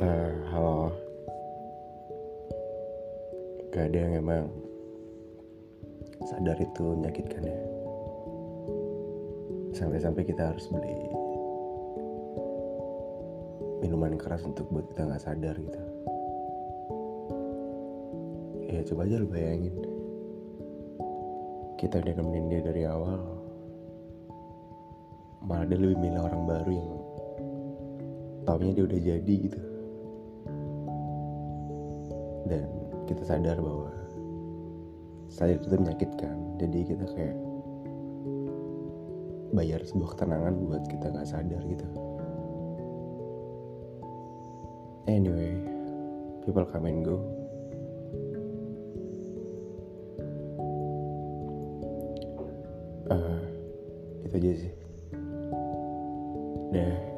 uh, halo. Gak ada yang emang sadar itu menyakitkan ya sampai-sampai kita harus beli minuman keras untuk buat kita nggak sadar gitu. Ya coba aja lu bayangin. Kita udah nemenin dia dari awal. Malah dia lebih milih orang baru yang taunya dia udah jadi gitu dan kita sadar bahwa sadar itu menyakitkan. Jadi kita kayak bayar sebuah ketenangan buat kita nggak sadar gitu. Anyway people come and go. Uh, itu aja sih. Deh